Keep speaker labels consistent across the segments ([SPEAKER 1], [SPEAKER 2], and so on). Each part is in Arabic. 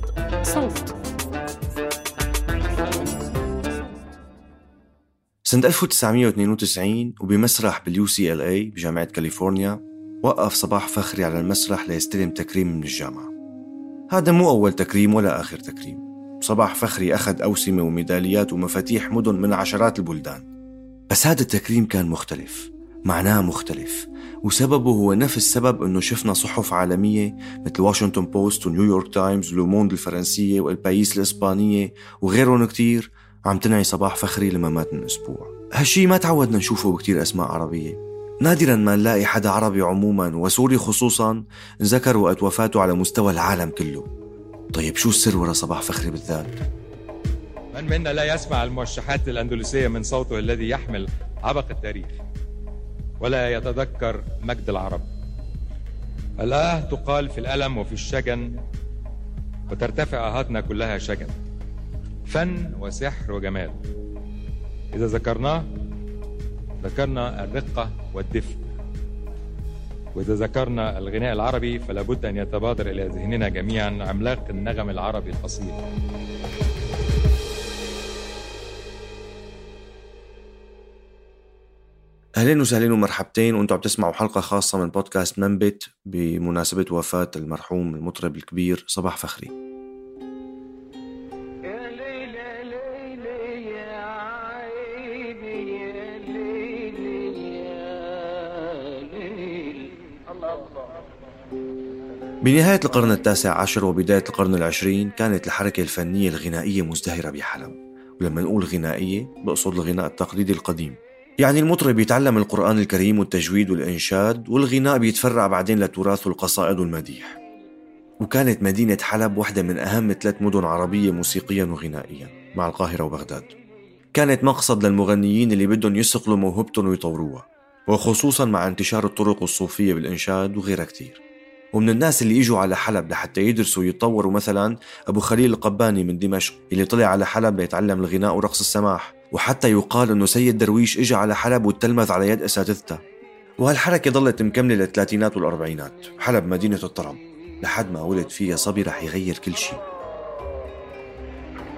[SPEAKER 1] بودكاست صوت.
[SPEAKER 2] سنة 1992 وبمسرح بال UCLA بجامعة كاليفورنيا وقف صباح فخري على المسرح ليستلم تكريم من الجامعة. هذا مو أول تكريم ولا آخر تكريم. صباح فخري أخذ أوسمة وميداليات ومفاتيح مدن من عشرات البلدان. بس هذا التكريم كان مختلف معناه مختلف. وسببه هو نفس السبب إنه شفنا صحف عالمية مثل واشنطن بوست ونيويورك تايمز ولوموند الفرنسية والبايس الإسبانية وغيرهم كتير عم تنعي صباح فخري لما مات من أسبوع هالشي ما تعودنا نشوفه بكتير أسماء عربية. نادرا ما نلاقي حدا عربي عموما وسوري خصوصا ذكر وقت وفاته على مستوى العالم كله. طيب شو السر ورا صباح فخري بالذات؟
[SPEAKER 3] من منا لا يسمع الموشحات الأندلسية من صوته الذي يحمل عبق التاريخ. ولا يتذكر مجد العرب. الآه تقال في الألم وفي الشجن وترتفع آهاتنا كلها شجن. فن وسحر وجمال. إذا ذكرناه ذكرنا الرقة والدفء. وإذا ذكرنا الغناء العربي فلا بد أن يتبادر إلى ذهننا جميعا عملاق النغم العربي الأصيل.
[SPEAKER 2] أهلين وسهلين ومرحبتين وأنتم عم تسمعوا حلقة خاصة من بودكاست منبت بمناسبة وفاة المرحوم المطرب الكبير صباح فخري. بنهاية القرن التاسع عشر وبداية القرن العشرين كانت الحركة الفنية الغنائية مزدهرة بحلب ولما نقول غنائية بقصد الغناء التقليدي القديم يعني المطرب يتعلم القرآن الكريم والتجويد والإنشاد والغناء بيتفرع بعدين لتراث القصائد والمديح. وكانت مدينة حلب واحدة من أهم ثلاث مدن عربية موسيقيا وغنائيا مع القاهرة وبغداد. كانت مقصد للمغنيين اللي بدهم يصقلوا موهبتهم ويطوروها وخصوصا مع انتشار الطرق الصوفية بالإنشاد وغيرها كتير ومن الناس اللي إجوا على حلب لحتى يدرسوا ويتطوروا مثلا أبو خليل القباني من دمشق اللي طلع على حلب ليتعلم الغناء ورقص السماح. وحتى يقال إنه سيد درويش اجى على حلب وتلمذ على يد أساتذته. وهالحركة ظلت مكملة للثلاثينات والأربعينات حلب مدينة الطرب لحد ما ولد فيها صبي رح يغير كل شيء.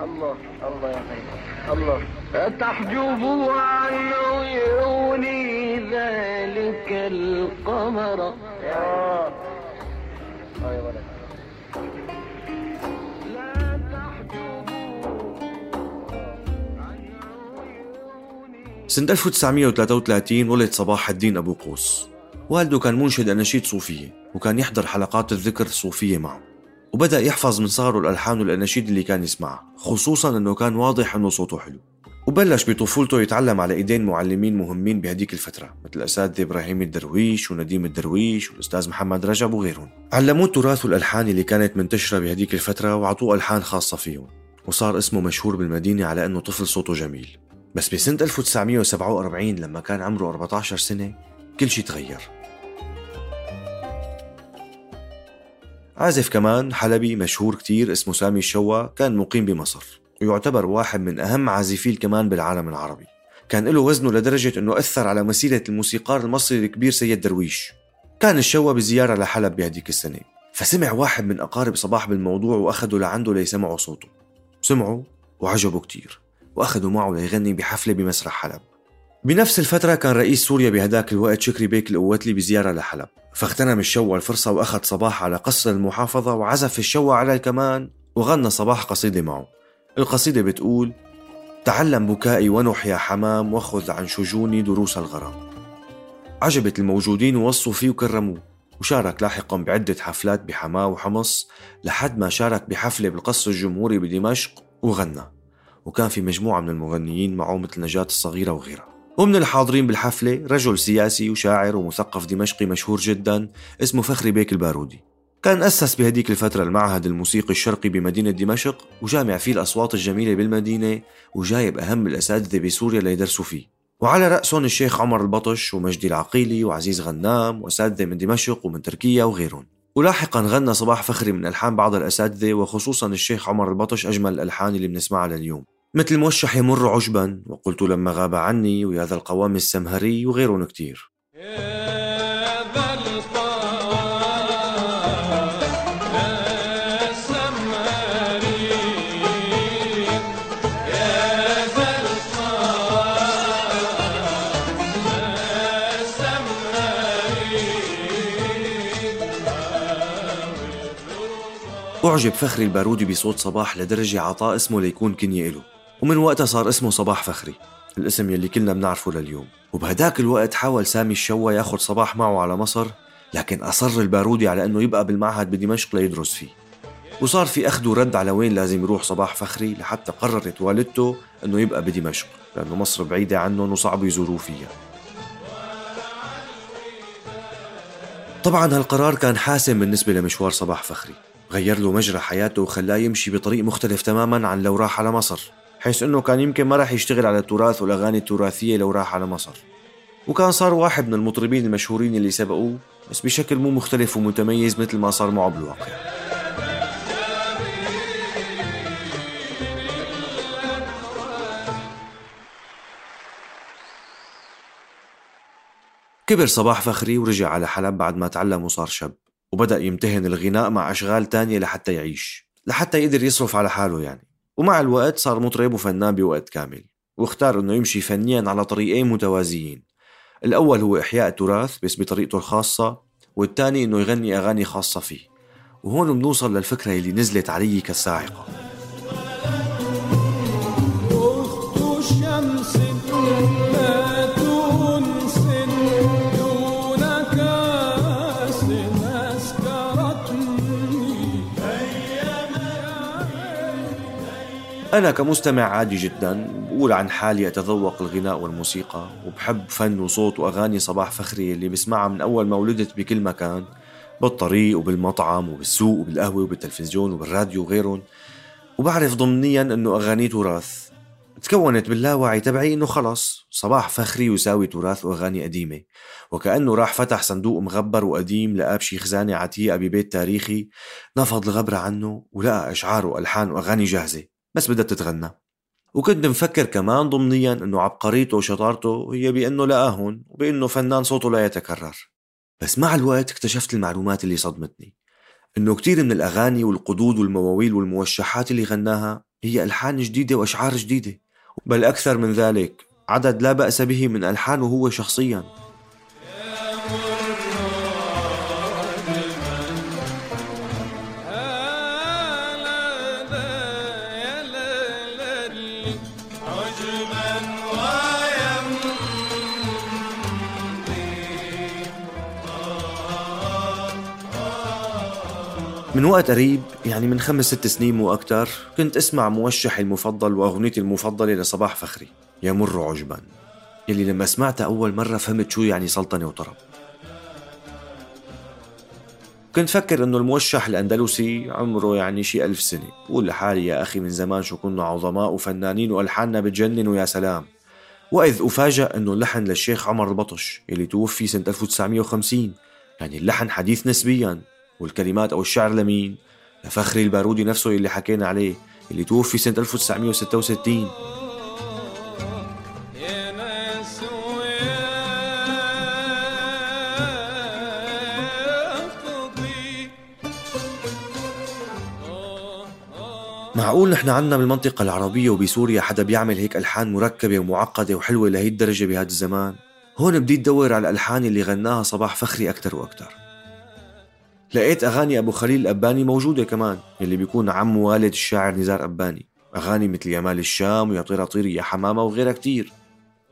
[SPEAKER 4] الله الله يا خير الله. تحجب عن عيوني ذلك القمر. يا آه
[SPEAKER 2] سنة 1933 ولد صباح الدين أبو قوس. والده كان منشد أناشيد صوفية وكان يحضر حلقات الذكر الصوفية معه. وبدأ يحفظ من صغره الألحان والأناشيد اللي كان يسمعها خصوصا أنه كان واضح أنه صوته حلو. وبلش بطفولته يتعلم على إيدين معلمين مهمين بهديك الفترة مثل الأساتذة إبراهيم الدرويش ونديم الدرويش والأستاذ محمد رجب وغيرهم. علموه التراث والألحان اللي كانت منتشرة بهديك الفترة وعطوه ألحان خاصة فيهم. وصار اسمه مشهور بالمدينة على أنه طفل صوته جميل. بس بسنة 1947 لما كان عمره 14 سنة كل شيء تغير. عازف كمان حلبي مشهور كتير اسمه سامي الشوا كان مقيم بمصر. ويعتبر واحد من أهم عازفي الكمان بالعالم العربي. كان له وزنه لدرجة أنه أثر على مسيرة الموسيقار المصري الكبير سيد درويش. كان الشوا بزيارة لحلب بهديك السنة. فسمع واحد من أقارب صباح بالموضوع وأخده لعنده ليسمعوا صوته. سمعوا وعجبه كتير. وأخذوا معه ليغني بحفلة بمسرح حلب. بنفس الفترة كان رئيس سوريا بهداك الوقت شكري بيك القواتلي بزيارة لحلب. فاغتنم الشوا الفرصة وأخذ صباح على قصر المحافظة وعزف الشوا على الكمان وغنى صباح قصيدة معه. القصيدة بتقول تعلم بكائي ونح يا حمام وخذ عن شجوني دروس الغرام. عجبت الموجودين ووصوا فيه وكرموه وشارك لاحقا بعدة حفلات بحماة وحمص لحد ما شارك بحفلة بالقصر الجمهوري بدمشق وغنى. وكان في مجموعة من المغنيين معه مثل نجاة الصغيرة وغيرها. ومن الحاضرين بالحفلة رجل سياسي وشاعر ومثقف دمشقي مشهور جدا اسمه فخري بيك البارودي. كان أسس بهديك الفترة المعهد الموسيقي الشرقي بمدينة دمشق وجامع فيه الأصوات الجميلة بالمدينة وجايب أهم الأساتذة بسوريا ليدرسوا فيه. وعلى رأسهم الشيخ عمر البطش ومجدي العقيلي وعزيز غنام وأساتذة من دمشق ومن تركيا وغيرهم. ولاحقا غنى صباح فخري من ألحان بعض الأساتذة وخصوصا الشيخ عمر البطش أجمل الألحان اللي بنسمعها لليوم. مثل موشح يمر عجبا. وقلت لما غاب عني ويا ذا القوام السمهري وغيرهم كتير. أعجب فخري البارودي بصوت صباح لدرجة عطاه اسمه ليكون كنية إله. ومن وقتها صار اسمه صباح فخري الاسم يلي كلنا بنعرفه لليوم. وبهداك الوقت حاول سامي الشوا ياخذ صباح معه على مصر لكن أصر البارودي على أنه يبقى بالمعهد بدمشق ليدرس فيه. وصار في أخذ ورد على وين لازم يروح صباح فخري لحتى قررت والدته أنه يبقى بدمشق لأنه مصر بعيدة عنهم وصعب يزوروه فيها. طبعا هالقرار كان حاسم بالنسبة لمشوار صباح فخري. غير له مجرى حياته وخلاه يمشي بطريق مختلف تماما عن لو راح على مصر. حيث إنه كان يمكن ما راح يشتغل على التراث والاغاني التراثيه لو راح على مصر. وكان صار واحد من المطربين المشهورين اللي سبقوه بس بشكل مو مختلف ومتميز مثل ما صار معه بالواقع. كبر صباح فخري ورجع على حلب بعد ما تعلم وصار شاب وبدأ يمتهن الغناء مع أشغال تانية لحتى يعيش لحتى يقدر يصرف على حاله يعني. ومع الوقت صار مطرب وفنان بوقت كامل واختار إنه يمشي فنيا على طريقين متوازيين. الأول هو إحياء التراث بس بطريقته الخاصة والثاني إنه يغني أغاني خاصة فيه. وهون بنوصل للفكرة اللي نزلت علي كالصاعقة أنا كمستمع عادي جدا بقول عن حالي أتذوق الغناء والموسيقى وبحب فن وصوت وأغاني صباح فخري اللي بسمعها من أول ما ولدت بكل مكان بالطريق وبالمطعم وبالسوق وبالقهوة وبالتلفزيون وبالراديو وغيرهم. وبعرف ضمنيا أنه أغاني تراث. تكونت باللاوعي تبعي إنه خلص صباح فخري ويساوي تراث وأغاني قديمة. وكأنه راح فتح صندوق مغبر وقديم لقى بشي خزانه عتيقه ببيت تاريخي. نفض الغبرة عنه ولقى اشعار والحان وأغاني جاهزة. بس بدها تتغنى. وكنت مفكر كمان ضمنيا إنه عبقريته وشطارته هي بأنه لقاهن وبأنه فنان صوته لا يتكرر. بس مع الوقت اكتشفت المعلومات اللي صدمتني. إنه كتير من الأغاني والقدود والمواويل والموشحات اللي غناها هي ألحان جديدة وأشعار جديدة. بل أكثر من ذلك عدد لا بأس به من ألحانه هو شخصيا. من وقت قريب يعني من خمس ست سنين مو أكتر كنت أسمع موشحي المفضل وأغنيتي المفضلة لصباح فخري يمر عجبا. يلي لما سمعتها أول مرة فهمت شو يعني سلطنة وطرب. كنت فكر إنه الموشح الأندلسي عمره يعني شي ألف سنة بقول لحالي يا أخي من زمان شو كنا عظماء وفنانين وألحاننا بتجنن ويا سلام. وإذ أفاجأ إنه اللحن للشيخ عمر البطش اللي توفي سنة 1950 يعني اللحن حديث نسبيا. والكلمات أو الشعر لمين؟ لفخري البارودي نفسه اللي حكينا عليه اللي توفي سنة 1966 معقول نحن عنا بالمنطقة العربية وبسوريا حدا بيعمل هيك ألحان مركبة ومعقدة وحلوة لهي الدرجة بهذا الزمان؟ هون بدي تدور على الألحان اللي غناها صباح فخري أكتر وأكتر لقيت أغاني أبو خليل القباني موجودة كمان اللي بيكون عم والد الشاعر نزار قباني. أغاني مثل يا مال الشام ويا طيرة طيري يا حمامة وغيرها كتير.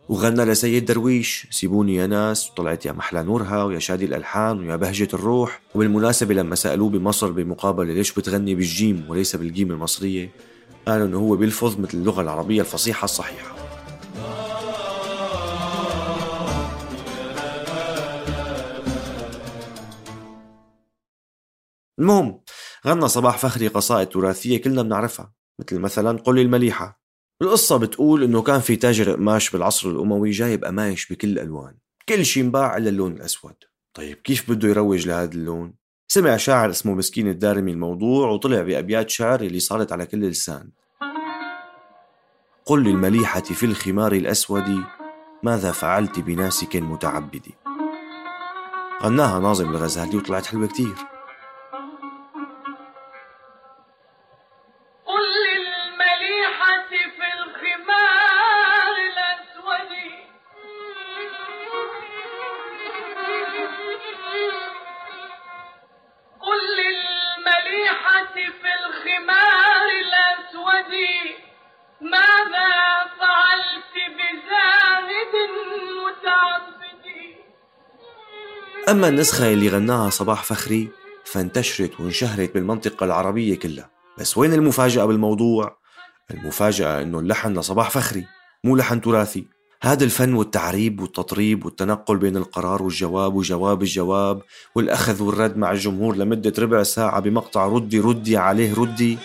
[SPEAKER 2] وغنى لسيد درويش سيبوني يا ناس وطلعت يا محلى نورها ويا شادي الألحان ويا بهجة الروح. وبالمناسبة لما سألوه بمصر بمقابلة ليش بتغني بالجيم وليس بالجيم المصرية قالوا إنه هو بيلفظ مثل اللغة العربية الفصيحة الصحيحة. المهم غنى صباح فخري قصائد تراثية كلنا بنعرفها مثل مثلا قل المليحة. القصة بتقول إنه كان في تاجر قماش بالعصر الأموي جايب قمايش بكل الالوان كل شيء انباع إلا اللون الأسود. طيب كيف بده يروج لهذا اللون؟ سمع شاعر اسمه مسكين الدارمي الموضوع وطلع بأبيات شعر اللي صارت على كل لسان. قل للمليحة في الخمار الأسود ماذا فعلت بناسك متعبد غناها ناظم الغزالي وطلعت حلوة كتير. أما النسخة اللي غناها صباح فخري فانتشرت وانشهرت بالمنطقة العربية كلها. بس وين المفاجأة بالموضوع؟ المفاجأة إنه اللحن لصباح فخري مو لحن تراثي. هذا الفن والتعريب والتطريب والتنقل بين القرار والجواب وجواب الجواب والأخذ والرد مع الجمهور لمدة ربع ساعة بمقطع ردي ردي عليه ردي.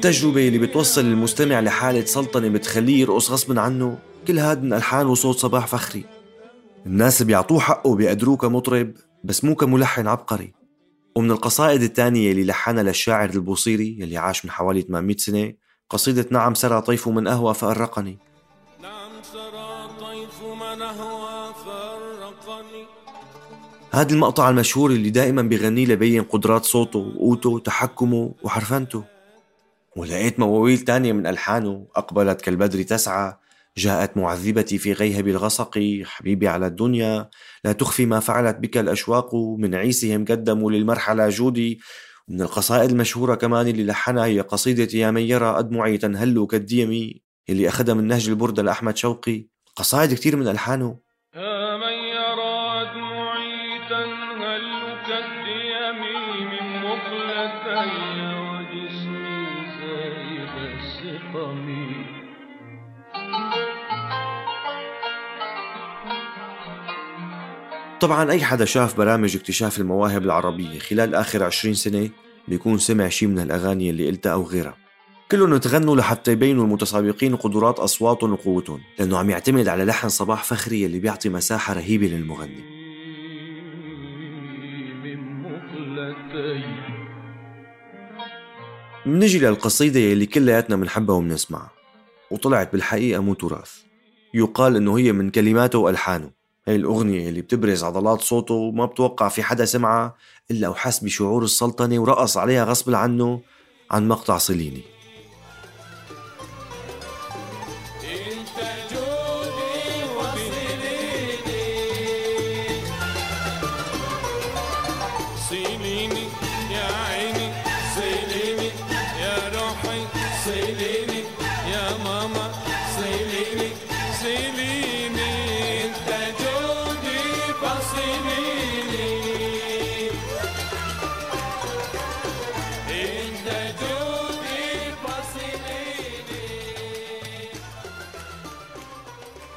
[SPEAKER 2] هالتجربة اللي بتوصل المستمع لحالة سلطنة بتخليه يرقص غصب عنه؟ كل هاد من ألحان وصوت صباح فخري. الناس بيعطوه حقه بيقدروه كمطرب بس مو كملحن عبقري. ومن القصائد الثانية اللي لحنها للشاعر البوصيري يلي عاش من حوالي 800 سنة قصيدة نعم سرى طيف من أهوى فأرقني. نعم سرى طيف من أهوى فأرقني. هذا المقطع المشهور اللي دائما بيغنيه لبين قدرات صوته وقوته وتحكمه وحرفنته. ولقيت مواويل تانية من ألحانه أقبلت كالبدر تسعى جاءت معذبتي في غيهب الغسق حبيبي على الدنيا لا تخفي ما فعلت بك الأشواق من عيسهم قدموا للمرحلة جودي. ومن القصائد المشهورة كمان اللي لحنها هي قصيدة يا من يرى أدمعي تنهل كالديم اللي أخذها من نهج البردة لأحمد شوقي. قصائد كتير من ألحانه. طبعا أي حدا شاف برامج اكتشاف المواهب العربية خلال آخر عشرين سنة بيكون سمع شي من الأغاني اللي قلتها أو غيرها. كلهم تغنوا لحتى يبينوا المتسابقين قدرات أصواتهم وقوتهم لأنه عم يعتمد على لحن صباح فخري اللي بيعطي مساحة رهيبة للمغني. منجي للقصيدة اللي كلياتنا منحبها ومنسمعها وطلعت بالحقيقة مو تراث. يقال إنه هي من كلماته وألحانه. هي الأغنية اللي بتبرز عضلات صوته وما بتوقع في حدا سمعها إلا وحس بشعور السلطنة ورقص عليها غصب عنه عن مقطع صليني.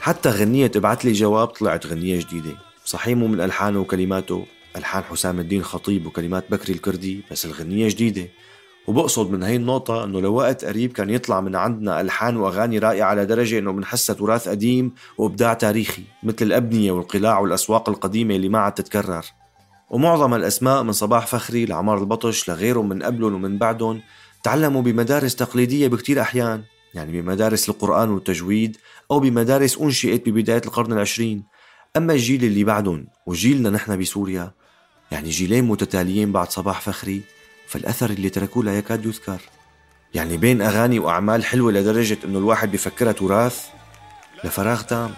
[SPEAKER 2] حتى غنية ابعت لي جواب طلعت غنية جديدة. صحيح مو من ألحانه وكلماته. ألحان حسام الدين خطيب وكلمات بكري الكردي بس الغنية جديدة. وبقصد من هي النقطة إنه لوقت قريب كان يطلع من عندنا ألحان وأغاني رائعة على درجة إنه بنحسها تراث قديم وإبداع تاريخي مثل الأبنية والقلاع والأسواق القديمة اللي ما عاد تتكرر. ومعظم الأسماء من صباح فخري لعمار البطش لغيرهم من قبلهم ومن بعدهم تعلموا بمدارس تقليدية بكتير أحيان. يعني بمدارس القرآن والتجويد أو بمدارس أنشئت ببداية القرن العشرين. أما الجيل اللي بعدهم وجيلنا نحن بسوريا يعني جيلين متتاليين بعد صباح فخري فالأثر اللي تركوه لا يكاد يذكر. يعني بين أغاني وأعمال حلوة لدرجة إنه الواحد بفكرها تراث لفراغ تام.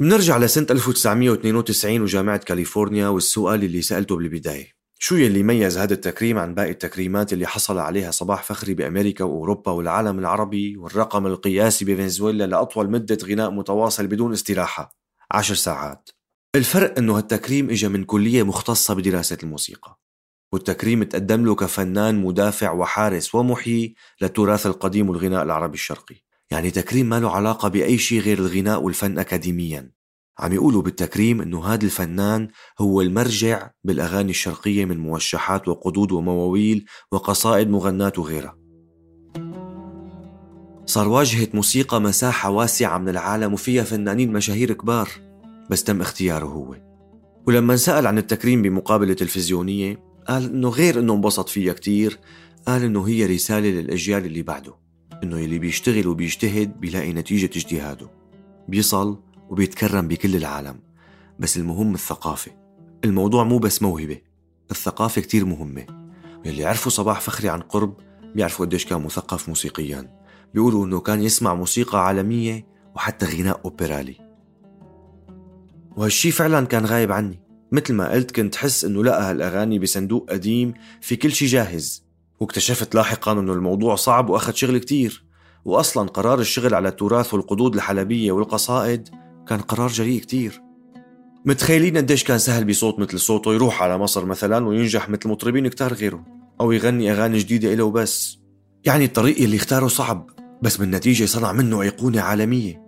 [SPEAKER 2] منرجع لسنة 1992 وجامعة كاليفورنيا والسؤال اللي سألته بالبداية. شو يلي ميز هذا التكريم عن باقي التكريمات اللي حصل عليها صباح فخري بأمريكا وأوروبا والعالم العربي والرقم القياسي بفنزويلا لأطول مدة غناء متواصل بدون استراحة؟ عشر ساعات. الفرق أنه هالتكريم إجا من كلية مختصة بدراسة الموسيقى. والتكريم تقدم له كفنان مدافع وحارس ومحيي للتراث القديم والغناء العربي الشرقي. يعني تكريم ما له علاقة بأي شيء غير الغناء والفن أكاديميا. عم يقولوا بالتكريم إنه هذا الفنان هو المرجع بالأغاني الشرقية من موشحات وقدود ومواويل وقصائد مغنات وغيرها. صار واجهة موسيقى مساحة واسعة من العالم وفيها فنانين مشاهير كبار بس تم اختياره هو. ولما سأل عن التكريم بمقابلة تلفزيونية قال إنه غير إنه انبسط فيها كتير قال إنه هي رسالة للأجيال اللي بعده. إنه يلي بيشتغل وبيجتهد بيلاقي نتيجة اجتهاده. بيصل وبيتكرم بكل العالم. بس المهم الثقافة. الموضوع مو بس موهبة. الثقافة كتير مهمة. واللي عرفوا صباح فخري عن قرب بيعرفوا قديش كان مثقف موسيقيا. بيقولوا إنه كان يسمع موسيقى عالمية وحتى غناء أوبرالي. وهالشي فعلا كان غايب عني. مثل ما قلت كنت حس إنه لقى هالأغاني بصندوق قديم في كل شي جاهز. واكتشفت لاحقا إنه الموضوع صعب وأخذ شغل كتير. واصلا قرار الشغل على التراث والقدود الحلبية والقصائد كان قرار جريء كتير. متخيلين قديش كان سهل بصوت مثل صوته يروح على مصر مثلا وينجح مثل مطربين كتار غيره أو يغني أغاني جديدة إله وبس. يعني الطريق اللي اختاره صعب بس بالنتيجة صنع منه أيقونة عالمية.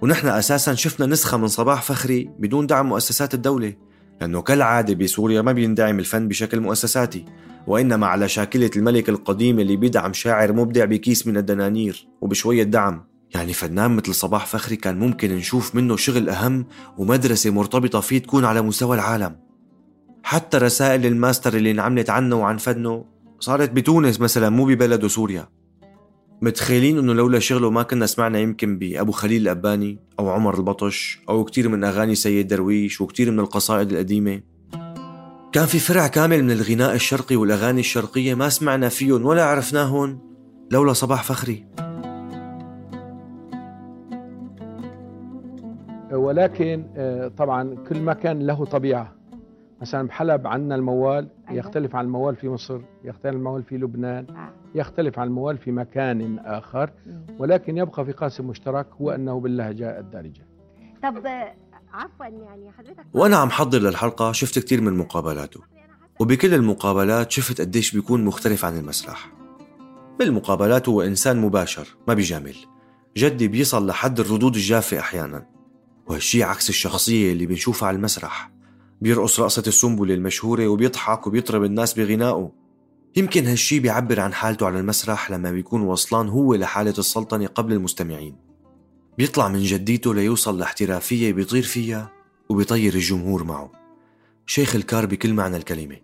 [SPEAKER 2] ونحن أساسا شفنا نسخة من صباح فخري بدون دعم مؤسسات الدولة لأنه كالعادة بسوريا ما بيندعم الفن بشكل مؤسساتي. وإنما على شاكلة الملك القديم اللي بيدعم شاعر مبدع بكيس من الدنانير وبشوية دعم. يعني فنان مثل صباح فخري كان ممكن نشوف منه شغل أهم ومدرسة مرتبطة فيه تكون على مستوى العالم. حتى رسائل الماستر اللي انعملت عنه وعن فنه صارت بتونس مثلا مو ببلده سوريا. متخيلين إنه لولا شغله ما كنا سمعنا يمكن بأبو خليل الأباني أو عمر البطش أو كتير من أغاني سيد درويش وكتير من القصائد القديمة؟ كان في فرع كامل من الغناء الشرقي والأغاني الشرقية ما سمعنا فيهم ولا عرفناهم لولا صباح فخري.
[SPEAKER 5] ولكن آه، طبعا كل مكان له طبيعة. مثلا بحلب عندنا الموال
[SPEAKER 6] أيوة.
[SPEAKER 5] يختلف عن الموال في مصر يختلف عن الموال في لبنان يختلف عن الموال في مكان آخر. ولكن يبقى في قاسم مشترك هو أنه باللهجة الدارجة.
[SPEAKER 6] طب آه، عفوا يعني حضرتك
[SPEAKER 2] وأنا عم حضر للحلقة شفت كتير من مقابلاته. وبكل المقابلات شفت قديش بيكون مختلف عن المسرح. بالمقابلات هو إنسان مباشر ما بيجامل. جدي بيصل لحد الردود الجافة أحيانا. وهالشي عكس الشخصية اللي بنشوفها على المسرح. بيرقص رقصة السنبلة المشهورة وبيضحك وبيطرب الناس بغنائه. يمكن هالشي بيعبر عن حالته على المسرح لما بيكون وصلان هو لحالة السلطنة قبل المستمعين. بيطلع من جديته ليوصل لاحترافية بيطير فيها وبيطير الجمهور معه. شيخ الكار بكل معنى الكلمة.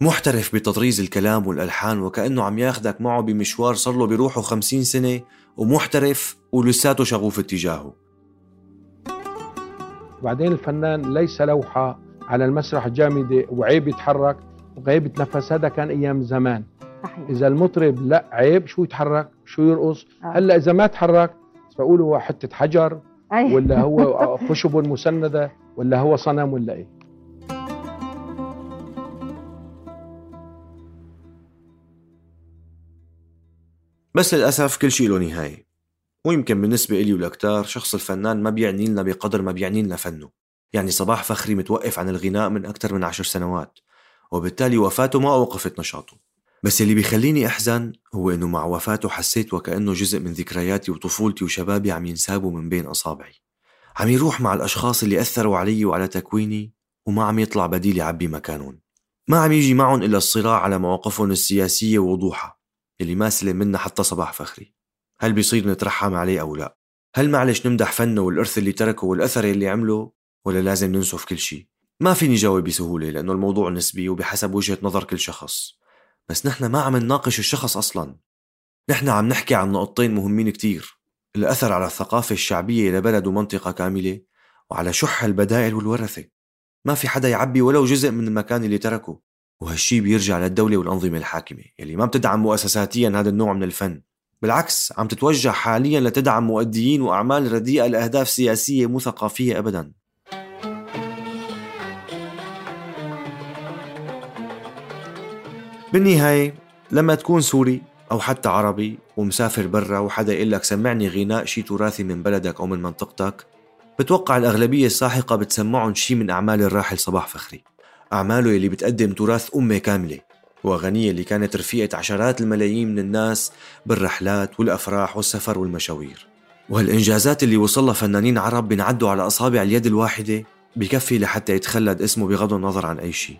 [SPEAKER 2] محترف بتطريز الكلام والألحان وكأنه عم ياخدك معه بمشوار صار له بيروحه خمسين سنة ومحترف ولساته شغوف اتجاهه.
[SPEAKER 5] وبعدين الفنان ليس لوحة على المسرح جامدة وعيب يتحرك وعيب يتنفس. هذا كان أيام زمان.
[SPEAKER 6] صحيح.
[SPEAKER 5] إذا المطرب لا عيب شو يتحرك؟ شو يرقص؟
[SPEAKER 6] آه.
[SPEAKER 5] هلأ إذا ما تحرك بقولوا هو حتة حجر
[SPEAKER 6] أيوة.
[SPEAKER 5] ولا هو خشب مسندة ولا هو صنم ولا إيه؟
[SPEAKER 2] بس للأسف كل شيء له نهاية. ويمكن بالنسبة إلي ولكتار شخص الفنان ما بيعني لنا بقدر ما بيعني لنا فنه يعني صباح فخري متوقف عن الغناء من أكثر من عشر سنوات وبالتالي وفاته ما أوقفت نشاطه. بس اللي بيخليني أحزن هو إنه مع وفاته حسيت وكأنه جزء من ذكرياتي وطفولتي وشبابي عم ينسابوا من بين أصابعي. عم يروح مع الأشخاص اللي أثروا علي وعلى تكويني وما عم يطلع بديل يعبي مكانهم. ما عم يجي معهم إلا الصراع على مواقفهم السياسية ووضوحها اللي ما سلم منا حتى صباح فخري. هل بيصير نترحم عليه أو لا؟ هل معلش نمدح فنه والإرث اللي تركه والأثر اللي عمله؟ ولا لازم ننسف كل شيء ما فيني جاوب بسهولة لأنه الموضوع نسبي وبحسب وجهة نظر كل شخص. بس نحن ما عم نناقش الشخص أصلا. نحن عم نحكي عن نقطتين مهمين كتير. الأثر على الثقافة الشعبية لبلد ومنطقة كاملة وعلى شح البدائل والورثة. ما في حدا يعبي ولو جزء من المكان اللي تركه. وهالشي بيرجع للدولة والأنظمة الحاكمة يلي ما بتدعم مؤسساتيا هذا النوع من الفن. بالعكس عم تتوجه حاليا لتدعم مؤديين وأعمال رديئة لأهداف سياسية مو ثقافية أبدا. بالنهاية لما تكون سوري أو حتى عربي ومسافر برا وحدا يقول لك سمعني غناء شي تراثي من بلدك أو من منطقتك بتوقع الأغلبية الساحقة بتسمعهم شي من أعمال الراحل صباح فخري. أعماله اللي بتقدم تراث أمة كاملة. وأغنية اللي كانت رفيقة عشرات الملايين من الناس بالرحلات والأفراح والسفر والمشاوير. وهالإنجازات اللي وصلها فنانين عرب بنعدوا على أصابع اليد الواحدة بكفي لحتى يتخلد اسمه بغض النظر عن أي شيء.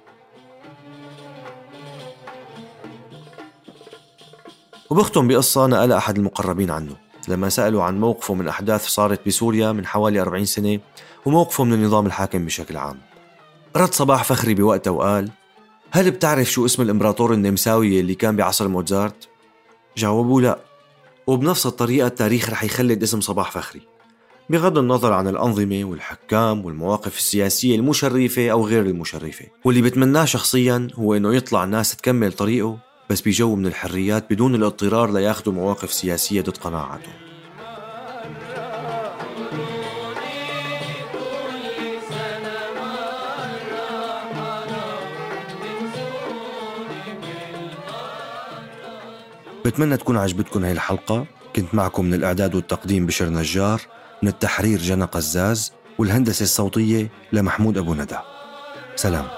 [SPEAKER 2] وبختم بقصة نقلها أحد المقربين عنه. لما سألوا عن موقفه من أحداث صارت بسوريا من حوالي 40 سنة وموقفه من النظام الحاكم بشكل عام. رد صباح فخري بوقتها وقال هل بتعرف شو اسم الإمبراطور النمساوي اللي كان بعصر موتزارت؟ جاوبوا لا. وبنفس الطريقة التاريخ رح يخلد اسم صباح فخري. بغض النظر عن الأنظمة والحكام والمواقف السياسية المشرفة أو غير المشرفة واللي بتمناه شخصيا هو أنه يطلع الناس تكمل طريقه بس بجو من الحريات بدون الاضطرار لياخذوا مواقف سياسية ضد قناعاتهم بتمنى تكون عجبتكم هاي الحلقة. كنت معكم من الإعداد والتقديم بشر نجار من التحرير جنى قزاز والهندسة الصوتية لمحمود أبو ندى. سلام.